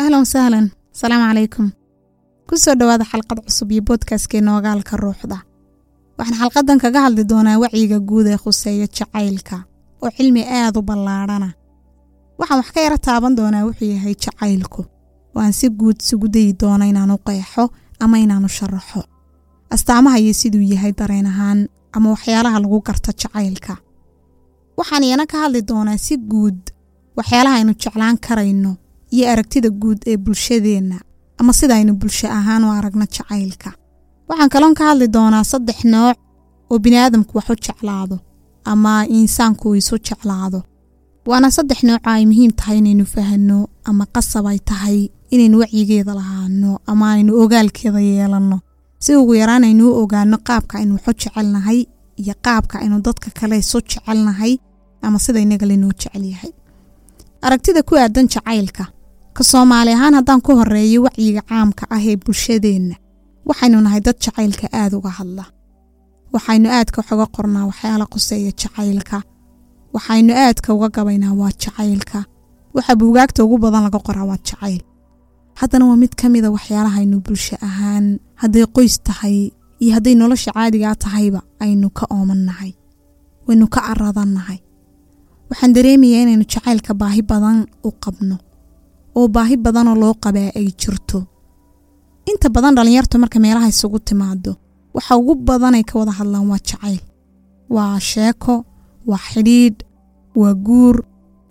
ahlan wasahlan asalaamu calaykum ku soo dhowaada xalqad cusub iyo boodkaskeena ogaalka ruuxda. Waxaan xalqadan kaga hadli doonaa wacyiga guud ee khuseeya jacaylka oo cilmi aad u ballaadhana waxaan wax ka yaro taaban doonaa wuxuu yahay jacaylku. Oo si guud isugu dayi doono inaanu qeexo ama inaanu sharaxo. Astaamaha iyo siduu yahay dareen ahaan ama waxyaalaha lagu garto jacaylka. Waxaan iyana ka hadli doonaa si guud waxyaalaha aynu jeclaan karayno iyo aragtida guud ee bulshadeenna ama sida aynu bulsho ahaan u aragno jacaylka. Waxaan kaloon ka hadli doonaa saddex nooc oo biniaadamku wax u jeclaado ama insaanku isu jeclaado. Waana saddex nooca ay muhiim tahay inaynu fahanno ama qasab ay tahay inaynu wacyigeeda lahaano ama aynu ogaalkeeda yeelanno. Si ugu yaraan aynu u ogaano qaabka aynu waxu jecelnahay iyo qaabka aynu dadka kale isu jecelnahay ama sida inaga laynoo jecel yahay. Aragtida ku aadan jacaylka ka soomaali ahaan haddaan ku horeeyo wacyiga caamka ah ee bulshadeenna waxaynu nahay dad jacaylka aad uga hadla. Waxaynu aadka waxuga qornaa waxyaala quseeya jacaylka. Waxaynu aadka uga gabaynaa waa jacaylka. Waxa buugaagta ugu badan laga qoraa waa jacayl. Haddana waa mid ka mida waxyaalahaynu bulsho ahaan hadday qoys tahay iyo hadday nolosha caadigaa tahayba aynu ka oomannahay waynu ka aradannahay waxaan dareemayaa inaynu jacaylka baahi badan u qabno oo baahi badanoo loo qabaa ay jirto. Inta badan dhallinyartu marka meelaha isugu timaado waxa ugu badanay ka wada hadlaan waa jacayl waa sheeko waa xidhiidh waa guur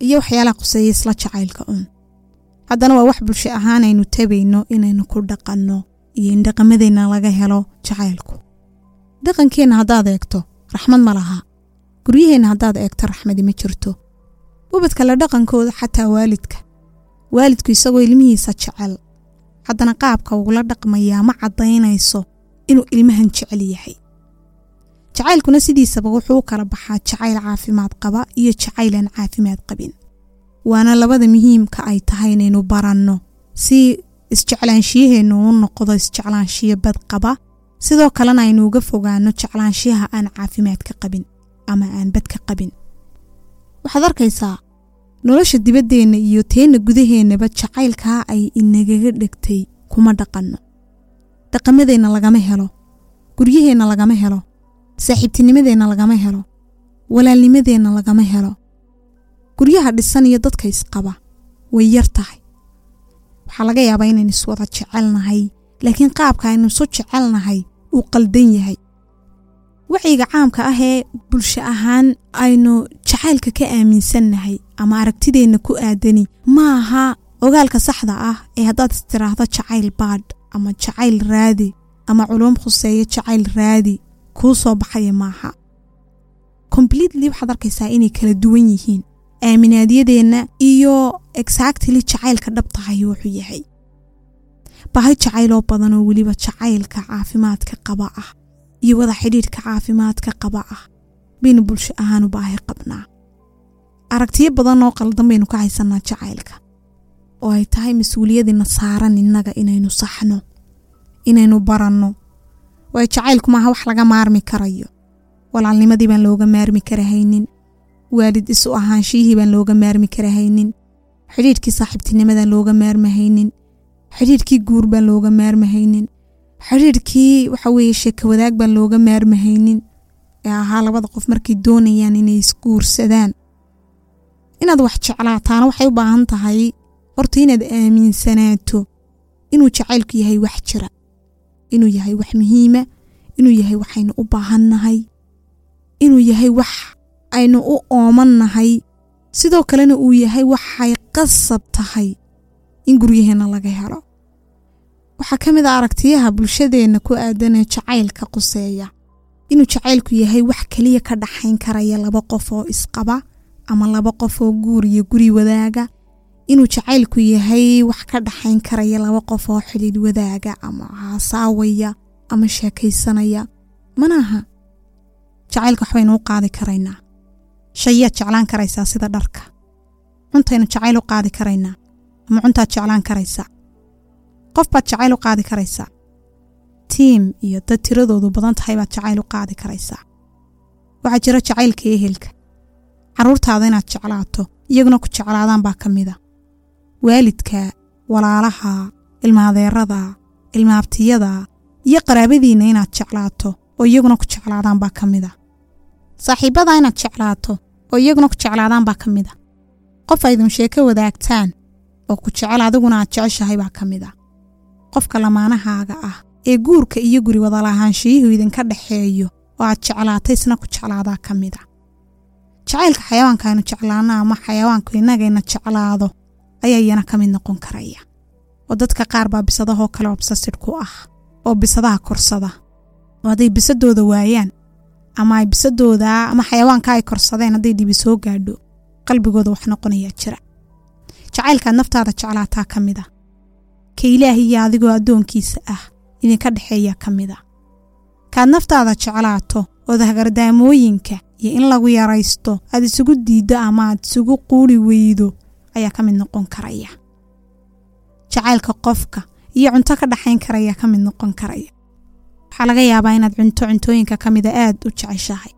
iyo waxyaalaha quseeya isla jacaylka uun. Haddana waa wax bulsho ahaan aynu tabayno inaynu ku dhaqanno iyo in dhaqamadeenna laga helo jacaylku. Dhaqankeenna haddaad eegto raxmad ma laha. Guryaheenna haddaad eegto raxmadi ma jirto. Ubadka la dhaqankooda xataa waalidka waalidku isagoo ilmihiisa jecel. Haddana qaabka ugula dhaqmayaa ma caddaynayso inuu ilmahan jecel yahay. Jacaylkuna sidiisaba wuxuu kala baxaa jacayl caafimaad qaba iyo jacayl aan caafimaad qabin. Waana labada muhiimka ay tahay inaynu baranno si isjeclaanshiyaheennu u noqdo isjeclaanshiyo bad qaba sidoo kalena aynu uga fogaano jeclaanshiyaha aan caafimaadka qabin ama aan badka qabin. Waxaad arkaysaa nolosha dibaddeenna iyo teenna gudaheennaba jacaylkaa ay inagaga dhegtay kuma dhaqanno. Dhaqamadeenna lagama helo. Guryaheenna lagama helo. Saaxiibtinimadeenna lagama helo. Walaalnimadeenna lagama helo. Guryaha dhisan iyo dadka isqaba way yar tahay. Waxaa laga yaabaa inaynu iswada jecelnahay laakiin qaabka aynu isu jecelnahay uu qaldan yahay wacyiga caamka ah ee bulsho ahaan aynu jacaylka ka aaminsannahay ama aragtideenna ku aadani ma aha ogaalka saxda ah ee haddaad istiraahdo jacayl baadh ama jacayl raadi ama culuum khuseeyo jacayl raadi kuu soo baxaya maaha completely waxaad arkaysaa inay kala duwan yihiin aaminaadyadeenna iyo exactly jacaylka dhab tahay wuxuu yahay. Baahi jacayloo badan oo weliba jacaylka caafimaadka qaba ah iyo wada xidhiidhka caafimaadka qaba ah. Baynu bulsho ahaan u baahi qabnaa. Aragtiyo badan oo qaldan baynu ka haysannaa jacaylka oo ay tahay mas'uuliyadiina saaran innaga inaynu saxno inaynu baranno. Waayo jacaylku maaha wax laga maarmi karayo. Walaalnimadii baan looga maarmi karahaynin. Waalid isu ahaanshiyihii baan looga maarmi karahaynin. Xidhiidhkii saaxiibtinimadaan looga maarmahaynin. Xidhiidhkii guur baan looga maarmahaynin xidhiidhkii waxa weeye sheeko wadaag baan looga maarmahaynin. Ee ahaa labada qof markay doonayaan inay isguursadaan. Inaad wax jeclaataana waxay u baahan tahay horta inaad aaminsanaato inuu jacaylku yahay wax jira inuu yahay wax muhiima inuu yahay waxaynu u baahannahay inuu yahay wax aynu u oomannahay. Sidoo kalena uu yahay waxay qasab tahay in guryaheenna laga helo waxaa ka mid a aragtiyaha bulshadeenna ku aadanee jacaylka quseeya. Inuu jacaylku yahay wax keliya ka dhaxayn karaya laba qof oo isqaba ama laba qof oo guur iyo guri wadaaga. Inuu jacaylku yahay wax ka dhaxayn karaya laba qof oo xidhiidh wadaaga ama haasaawaya ama sheekaysanaya. Manaaha jacaylka waxbaynu u qaadi karaynaa. Shayaad jeclaan karaysaa sida dharka. Cuntaynu jacayl u qaadi karaynaa ama cuntaad jeclaan karaysaa qof baad jacayl u qaadi karaysaa. Tiim iyo dad tiradoodu badan tahay baad jacayl u qaadi karaysaa. Waxaa jira jacaylka ehelka carruurtaada inaad jeclaato iyaguna ku jeclaadaan baa ka mida waalidka walaalaha ilmaadeerada ilmaabtiyada iyo qaraabadiinna inaad jeclaato oo iyaguna ku jeclaadaan baa ka mid a. Saaxiibbada inaad jeclaato oo iyaguna ku jeclaadaan baa ka mid a. Qof aydun sheeko wadaagtaan oo ku jecel adiguna aad jeceshahay baa ka mid a qofka lamaanahaaga ah ee guurka iyo guri wadalahaanshiyuhu idinka dhexeeyo oo aad jeclaatay isna ku jeclaadaa ka mid a jacaylka xayawaanka aynu jeclaano ama xayawaanku innagayna jeclaado ayaa iyana ka mid noqon karaya. Oo dadka qaar baa bisadahoo kale obsasid ku ah oo bisadaha korsada. Oo hadday bisadooda waayaan ama ay bisadooda ama xayawaanka ay korsadeen hadday dhibi soo gaadho qalbigooda wax noqonayaa jira. Jacaylkaad naftaada jeclaataa ka mid a ka ilaahi iyo adigoo addoonkiisa ah idinka dhexeeya ka mid a. Kaad naftaada jeclaato ood hagardaamooyinka iyo in lagu yaraysto aad isugu diiddo ama aad isugu quuri weydo ayaa ka mid noqon karaya. Jacaylka qofka iyo cunto ka dhaxayn karaya ka mid noqon karaya. Waxaa laga yaabaa inaad cunto cuntooyinka ka mida aad u jeceshahay.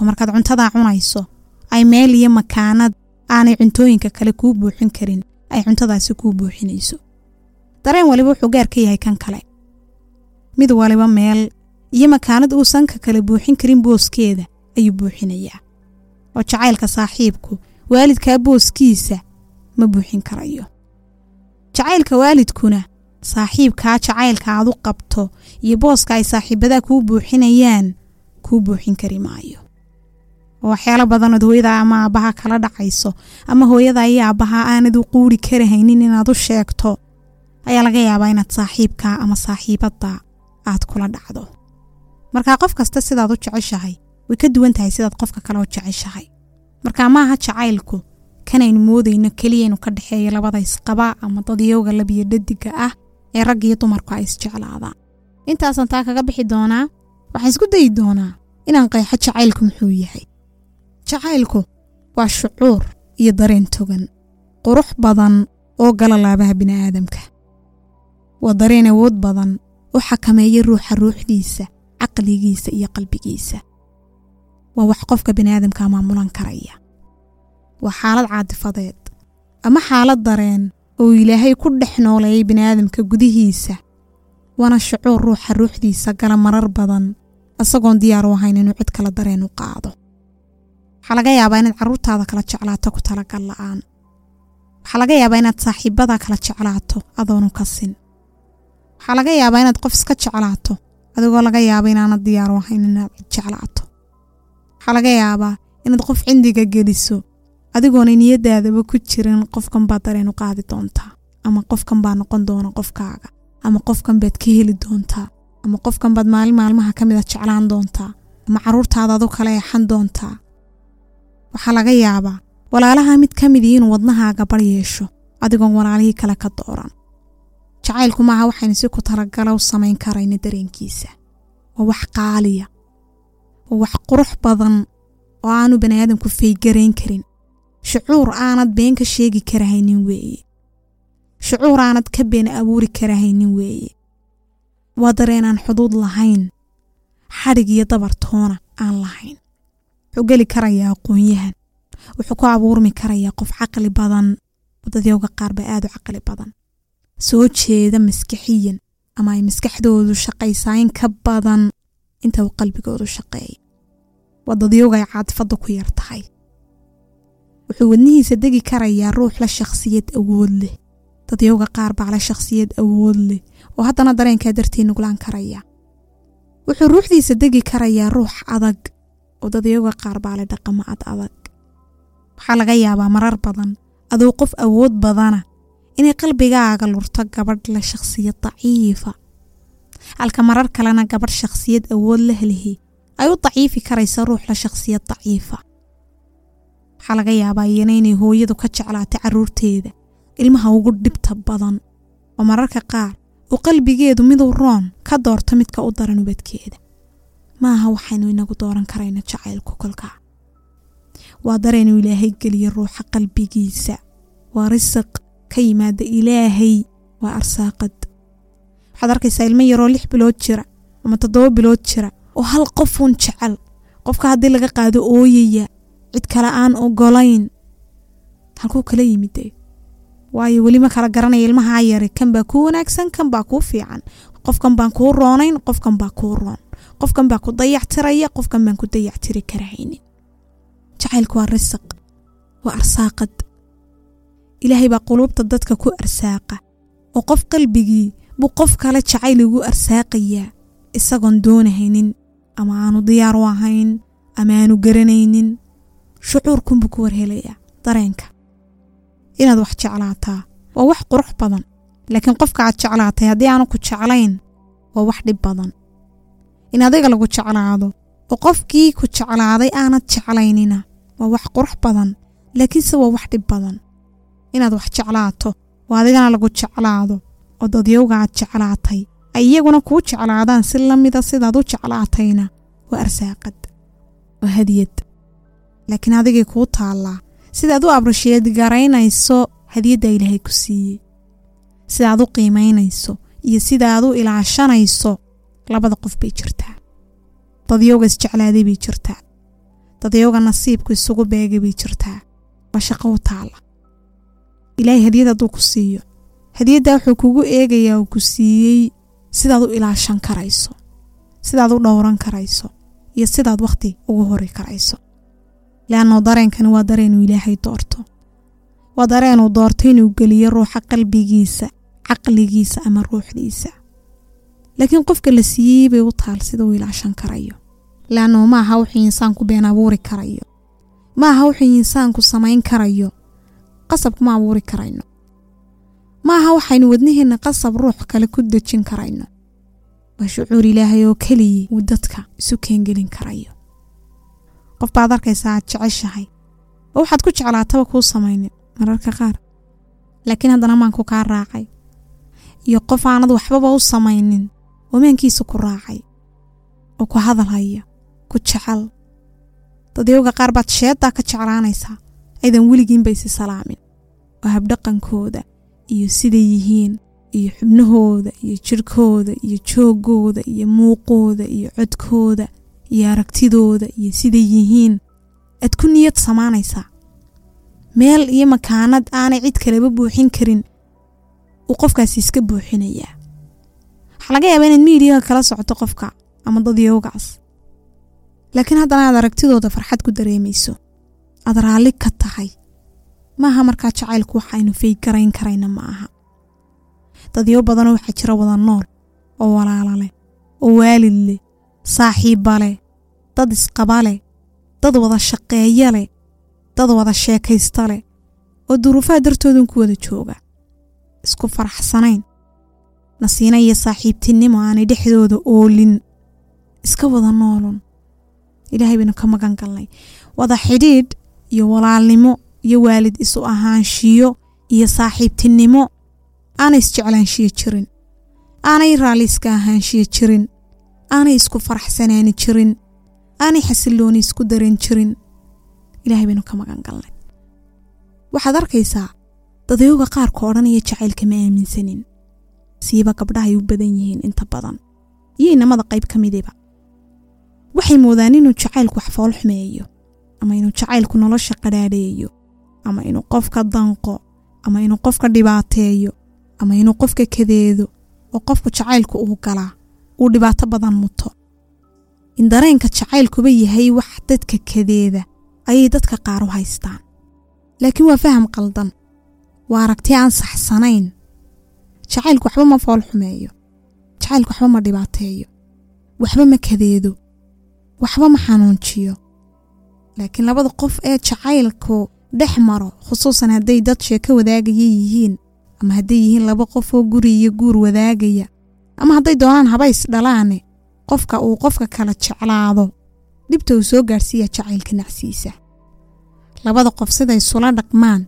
Oo markaad cuntadaa cunayso ay meel iyo makaanad aanay cuntooyinka kale kuu buuxin karin ay cuntadaasi kuu buuxinayso dareen waliba wuxuu gaar ka yahay kan kale. Mid waliba meel iyo makaanad uusan ka kale buuxin karin booskeeda ayuu buuxinayaa. Oo jacaylka saaxiibku waalidkaa booskiisa ma buuxin karayo. Jacaylka waalidkuna saaxiibkaa jacaylka aad u qabto iyo booska ay saaxiibadaa kuu buuxinayaan kuu buuxin kari maayo. Waxyaalo badanood hooyada ama aabbaha kala dhacayso ama hooyada iyo aabbaha aanad u quuri karahaynin inaad u sheegto ayaa laga yaabaa inaad saaxiibkaa ama saaxiibadda aad kula dhacdo. Markaa qof kasta sidaad u jeceshahay way ka duwan tahay sidaad qofka kale u jeceshahay. Markaa maaha jacaylku kanaynu moodayno keliyaynu ka dhexeeya labada isqaba ama dadyowga labiyo dhadiga ah ee rag iyo dumarku ay isjeclaadaan. Intaasaan taa kaga bixi doonaa waxaan isku dayi doonaa inaan qeexo jacaylku muxuu yahay. Jacaylku waa shucuur iyo dareen togan qurux badan oo gala laabaha bini'aadamka waa dareen awood badan oo xakameeya ruuxa ruuxdiisa caqligiisa iyo qalbigiisa. Waa wax qofka bini'aadamka maamulan karaya. Waa xaalad caatifadeed ama xaalad dareen oo ilaahay ku dhex nooleeyay bini'aadamka gudihiisa. Waana shucuur ruuxa ruuxdiisa gala marar badan isagoon diyaar u ahayn inuu cid kale dareen u qaado. Waxaa laga yaabaa inaad carruurtaada kala jeclaato ku talagal la'aan. Waxaa laga yaabaa inaad saaxiibada kala jeclaato adoonu ka sin waxaa laga yaabaa inaad qof iska jeclaato adigoo laga yaaba inaanad diyaar u ahayn inaad jeclaato. Waxaa laga yaabaa inaad qof cindiga geliso adigoona niyadaadaba ku jirin qofkan baad dareen u qaadi doontaa ama qofkan baa noqon doona qofkaaga ama qofkan baad ka heli doontaa ama qofkan baad maalin maalmaha ka mida jeclaan doontaa ama carruurtaada adu kala eexan doontaa. Waxaa laga yaabaa walaalaha mid ka midii inuu wadnahaaga bar yeesho adigoon walaalihii kale ka dooran jacaylku maaha waxaynu si ku talagala u samayn karayna dareenkiisa. Waa wax qaaliya. Waa wax qurux badan oo aanu baniaadamku faygarayn karin. Shucuur aanad been ka sheegi karahaynin weeye shucuur aanad ka been abuuri karahaynin weeye waa dareenaan xuduud lahayn. Xadhig iyo dabartoona aan lahayn. Wuxuu geli karayaa aqoonyahan. Wuxuu ku abuurmi karayaa qof caqli badan. Wadadyowga qaar baa aad u caqli badan soo jeeda maskaxiyan ama ay maskaxdoodu shaqaysaa in ka badan inta uu qalbigoodu shaqeeya wadadyowga ay caatifadda ku yar tahay. Wuxuu wadnihiisa degi karayaa ruux la shakhsiyad awood leh. Dadyowga qaar baa la shakhsiyad awood leh oo haddana dareenkaa dartii nuglaan karaya. Wuxuu ruuxdiisa degi karayaa ruux adag oo dadyowga qaar baa le dhaqamo ad adag. Waxaa laga yaabaa marar badan aduu qof awood badana inay qalbigaaga lurto gabadh la shakhsiyad daciifa. Halka marar kalena gabadh shakhsiyad awood leh lihi ay u daciifi karaysa ruux la shakhsiyad daciifa. Waxaa laga yaabaa iyana inay hooyadu ka jeclaatay carruurteeda ilmaha ugu dhibta badan oo mararka qaar uu qalbigeedu miduu roon ka doorto midka u daran ubadkeeda. Maaha waxaynu inagu dooran karayna jacaylku kolkaa waa dareenuu ilaahay geliya ruuxa qalbigiisa. Waa risiq ka yimaada ilaahay waa arsaaqad. Waxaad arkaysaa ilmo yaroo lix bilood jira ama toddoba bilood jira oo hal qofuun jecel. Qofka haddii laga qaado ooyaya cid kale aan ogolayn. Halkuu kala yimide waayo weli ma kala garanaya ilmahaa yari kan baa kuu wanaagsan kan baa kuu fiican. Qofkan baan kuu roonayn qofkan baa kuu roon. Qofkan baa ku dayactiraya qofkan baan ku dayactiri karahaynin. Jacaylku waa risiq waa arsaaqad ilaahay baa quluubta dadka ku arsaaqa. Oo qof qalbigii buu qof kale jacayl ugu arsaaqayaa isagoon doonahaynin ama aanu diyaar u ahayn ama aanu garanaynin shucuurkunbuu ku warhelayaa. Dareenka inaad wax jeclaataa waa wax qurux badan laakiin qofka aad jeclaatay haddii aanu ku jeclayn waa wax dhib badan. In adiga lagu jeclaado oo qofkii ku jeclaaday aanad jeclaynina waa wax qurux badan laakiinse waa wax dhib badan inaad wax jeclaato oo adigana lagu jeclaado oo dadyowga aad jeclaatay. Ay iyaguna kuu jeclaadaan si lamida sidaad u jeclaatayna. Waa arsaaqad waa hadiyad. Laakiin adigay kuu taallaa. Sidaad u abrisheed garaynayso hadiyadda ilaahay ku siiyey. Sidaad u qiimaynayso iyo sidaad u ilaashanayso labada qof bay jirtaa. Dadyowga isjeclaaday bay jirtaa. Dadyowga nasiibku isugu beegay bay jirtaa. Waa shaqo u taalla ilaahay hadiyad hadduu ku siiyo hadiyaddaa wuxuu kugu eegayaa uu ku siiyey sidaad u ilaashan karayso sidaad u dhowran karayso iyo sidaad wakhti ugu hori karayso. Leannao dareenkani waa dareenuu ilaahay doorto. Waa dareenuu doorto inuu geliyo ruuxa qalbigiisa caqligiisa ama ruuxdiisa. Laakiin qofka la siiyey bay u taal sida uu ilaashan karayo. Leannao ma aha wuxuu insaanku been abuuri karayo. Ma aha wuxuu insaanku samayn karayo qasab kuma abuuri karayno. Ma waxaynu wadnaheenna qasab ruux kale ku dejin karayno. Waa shucuur ilaahay oo keliya uu dadka isu keengelin karayo. Qof baad arkaysaa aad jeceshahay oo waxaad ku jeclaataba kuu samaynin mararka qaar. Laakiin haddana maanku kaa raacay. Iyo qof aanad waxbaba u samaynin oo maankiisa ku raacay oo ku hadalhaya ku jecel. Dadyowga qaar baad sheeddaa ka jeclaanaysaa aydan weligiinba isi salaamin oo habdhaqankooda iyo siday yihiin iyo xubnahooda iyo jirhkooda iyo joogooda iyo muuqooda iyo codkooda iyo aragtidooda iyo siday yihiin. Aad ku niyad samaanaysaa. Meel iyo makaanad aanay cid kaleba buuxin karin uu qofkaasi iska buuxinayaa. Waxaa laga yaabaa inaad miidiyaha kala socoto qofka ama dadyowgaas laakiin haddana aad aragtidooda farxad ku dareemayso. Aad raalli ka tahay maaha markaa jacaylku waxaynu faygarayn karayna ma aha. Dadyo badanoo waxaa jira wada nool oo walaalo leh oo waalid leh saaxiibba leh dad isqaba leh dad wada shaqeeya leh dad wada sheekaysta leh oo duruufaha dartoodan ku wada jooga. Isku faraxsanayn nasiina iyo saaxiibtinimo aanay dhexdooda oolin. Iska wada noolun. Ilaahay baynu ka magan galnay wada xidhiidh iyo walaalnimo iyo waalid isu ahaanshiyo iyo saaxiibtinimo aanay isjeclaanshiyo jirin. Aanay raalli iska ahaanshiyo jirin. Aanay isku faraxsanaani jirin. Aanay xasillooni isku daran jirin. Ilaahay baynu ka magan galnay. Waxaad arkaysaa dadayowga qaarka odhanaya jacaylka ma aaminsanin. Siiba gabdhahay u badan yihiin inta badan. Iyo inamada qayb ka midiba waxay moodaan inuu jacaylku wax fool xumeeyo ama inuu jacaylku nolosha qadhaadheeyo ama inuu qofka danqo ama inuu qofka dhibaateeyo ama inuu qofka kadeedo oo qofku jacaylku uu galaa uu dhibaato badan muto. In dareenka jacaylkuba yahay wax dadka kadeeda ayay dadka qaar u haystaan. Laakiin waa faham qaldan. Waa aragti aan saxsanayn. Jacaylku waxba ma fool xumeeyo. Jacaylku waxba ma dhibaateeyo. Waxba ma kadeedo. Waxba ma xanuunjiyo. Laakiin labada qof ee jacaylku dhex maro khusuusan hadday dad sheeko wadaagaya yihiin ama hadday yihiin laba qof oo guri iyo guur wadaagaya ama hadday doonaan habays dhalaane qofka uu qofka kala jeclaado dhibta uu soo gaadhsiiya jacaylka nacsiisa labada qof siday sula dhaqmaan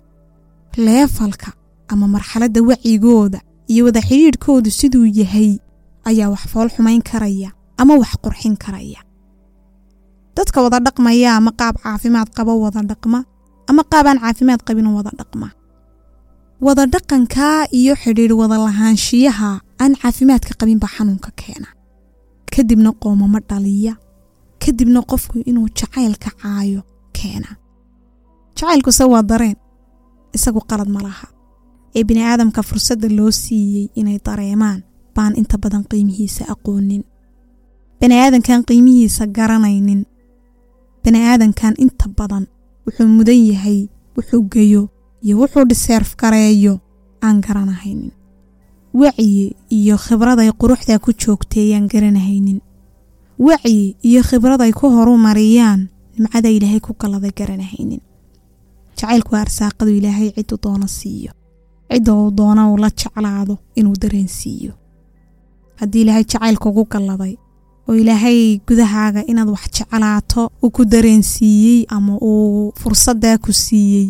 leefalka ama marxaladda wacigooda iyo wada xidhiidhkoodu siduu yahay ayaa wax fool xumayn karaya ama wax qurxin karaya. Dadka wada dhaqmaya ama qaab caafimaad qabo wada dhaqma ama qaab aan caafimaad qabin wada dhaqma. Wada dhaqankaa iyo xidhiidh wada lahaanshiyaha aan caafimaadka qabin baa xanuunka keena. Kadibna qoomamo dhaliya. Kadibna qofku inuu jacaylka caayo keena. Jacaylkuse waa dareen. Isagu qalad ma laha. Ee bini'aadamka fursadda loo siiyey inay dareemaan baan inta badan qiimihiisa aqoonin. Bani'aadankan qiimihiisa garanaynin. Bani'aadankan inta badan wuxuu mudan yahay wuxuu geyo iyo wuxuu dhiseerf gareeyo aan garanahaynin. Wacyi iyo khibraday quruxdaa ku joogteeyaan garanahaynin. Wacyi iyo khibraday ku horumariyaan nimcada ilaahay ku galladay garanahaynin. Jacaylku arsaaqadu ilaahay cidduu doono siiyo. Cidda uu doono uu la jeclaado inuu dareensiiyo haddii ilaahay jacaylka ugu galladay oo ilaahay gudahaaga inaad wax jeclaato uu ku dareensiiyey ama uu fursaddaa ku siiyey.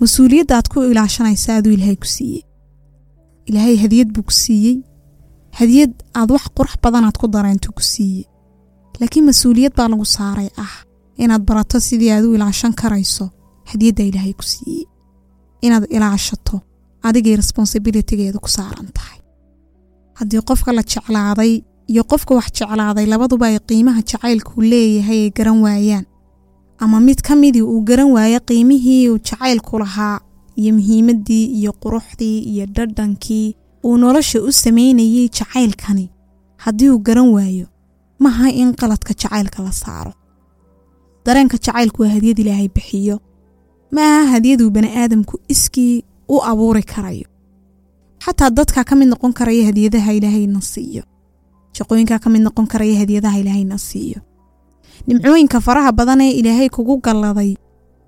Mas'uuliyadda aad ku ilaashanaysa aduu ilaahay ku siiyey. Ilaahay hadiyad buu ku siiyey. Hadiyad aad wax qurux badanaad ku dareento ku siiyey. Laakiin mas'uuliyad baa lagu saaray ah inaad barato sidii aad u ilaashan karayso. Hadiyadda ilaahay ku siiyey. Inaad ilaashato adigay responsibilitigeeda ku saaran tahay. Haddii qofka la jeclaaday iyo qofka wax jeclaaday labaduba ay qiimaha jacaylku leeyahay ay garan waayaan. Ama mid ka midii uu garan waayo qiimihii uu jacaylku lahaa iyo muhiimaddii iyo quruxdii iyo dhadhankii uu nolosha u samaynayey jacaylkani. Haddii uu garan waayo maha in qaladka jacaylka la saaro. Dareenka jacaylku waa hadiyad ilaahay bixiyo. Ma aha hadiyaduu bani'aadamku iskii u abuuri karayo. Xataa dadkaa ka mid noqon karaya hadiyadaha ilaahayna siiyo shaqooyinkaa ka mid noqon karaya hadiyadaha ilaahayna siiyo. Nimcooyinka faraha badan ee ilaahay kugu galladay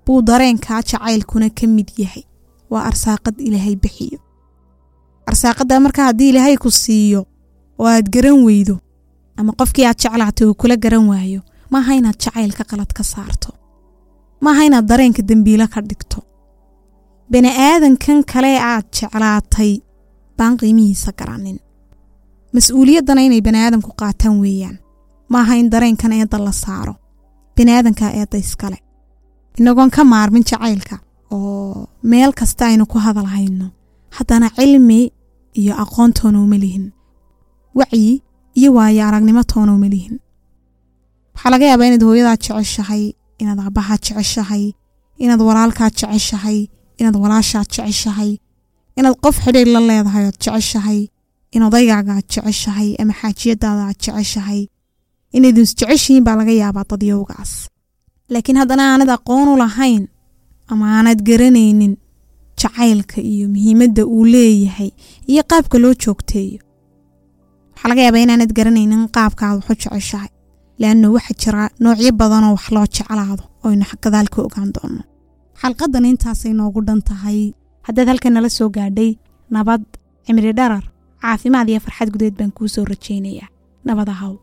buu dareenkaa jacaylkuna ka mid yahay. Waa arsaaqad ilaahay bixiyo. Arsaaqaddaa markaa haddii ilaahay ku siiyo oo aad garan weydo ama qofkii aad jeclaatay uu kula garan waayo maaha inaad jacaylka qalad ka saarto. Maaha inaad dareenka dembiilo ka dhigto. Bani'aadankan kale aad jeclaatay baan qiimihiisa garanin mas'uuliyaddana inay bani'aadamku qaataan weeyaan. Maaha in dareenkan eedda la saaro. Bani'aadankaa eedda iskale. Inagoon ka maarmin jacaylka oo meel kasta aynu ku hadalhayno. Haddana cilmi iyo aqoon toona uma lihin. Wacyi iyo waayo aragnimo toona uma lihin. Waxaa laga yaabaa inaad hooyadaa jeceshahay inaad aabbahaa jeceshahay inaad walaalkaa jeceshahay inaad walaashaa jeceshahay inaad qof xidhiir la leedahay ood jeceshahay in odaygaaga aad jeceshahay ama xaajiyadaada aad jeceshahay. Inaydun isjeceshihiin baa laga yaabaa dadyowgaas laakiin haddana aanad aqoon u lahayn ama aanad garanaynin jacaylka iyo muhiimadda uu leeyahay iyo qaabka loo joogteeyo waxaa laga yaabaa inaanad garanaynin qaabkaad waxu jeceshahay. Leanna waxaa jira noocyo badanoo wax loo jeclaado oynu gadaal ka ogaan doono xalqadan intaasay noogu dhan tahay. Haddaad halkan nala soo gaadhay nabad cimri dharar caafimaad iyo farxad gudeed baan kuu soo rajaynayaa nabad ahaw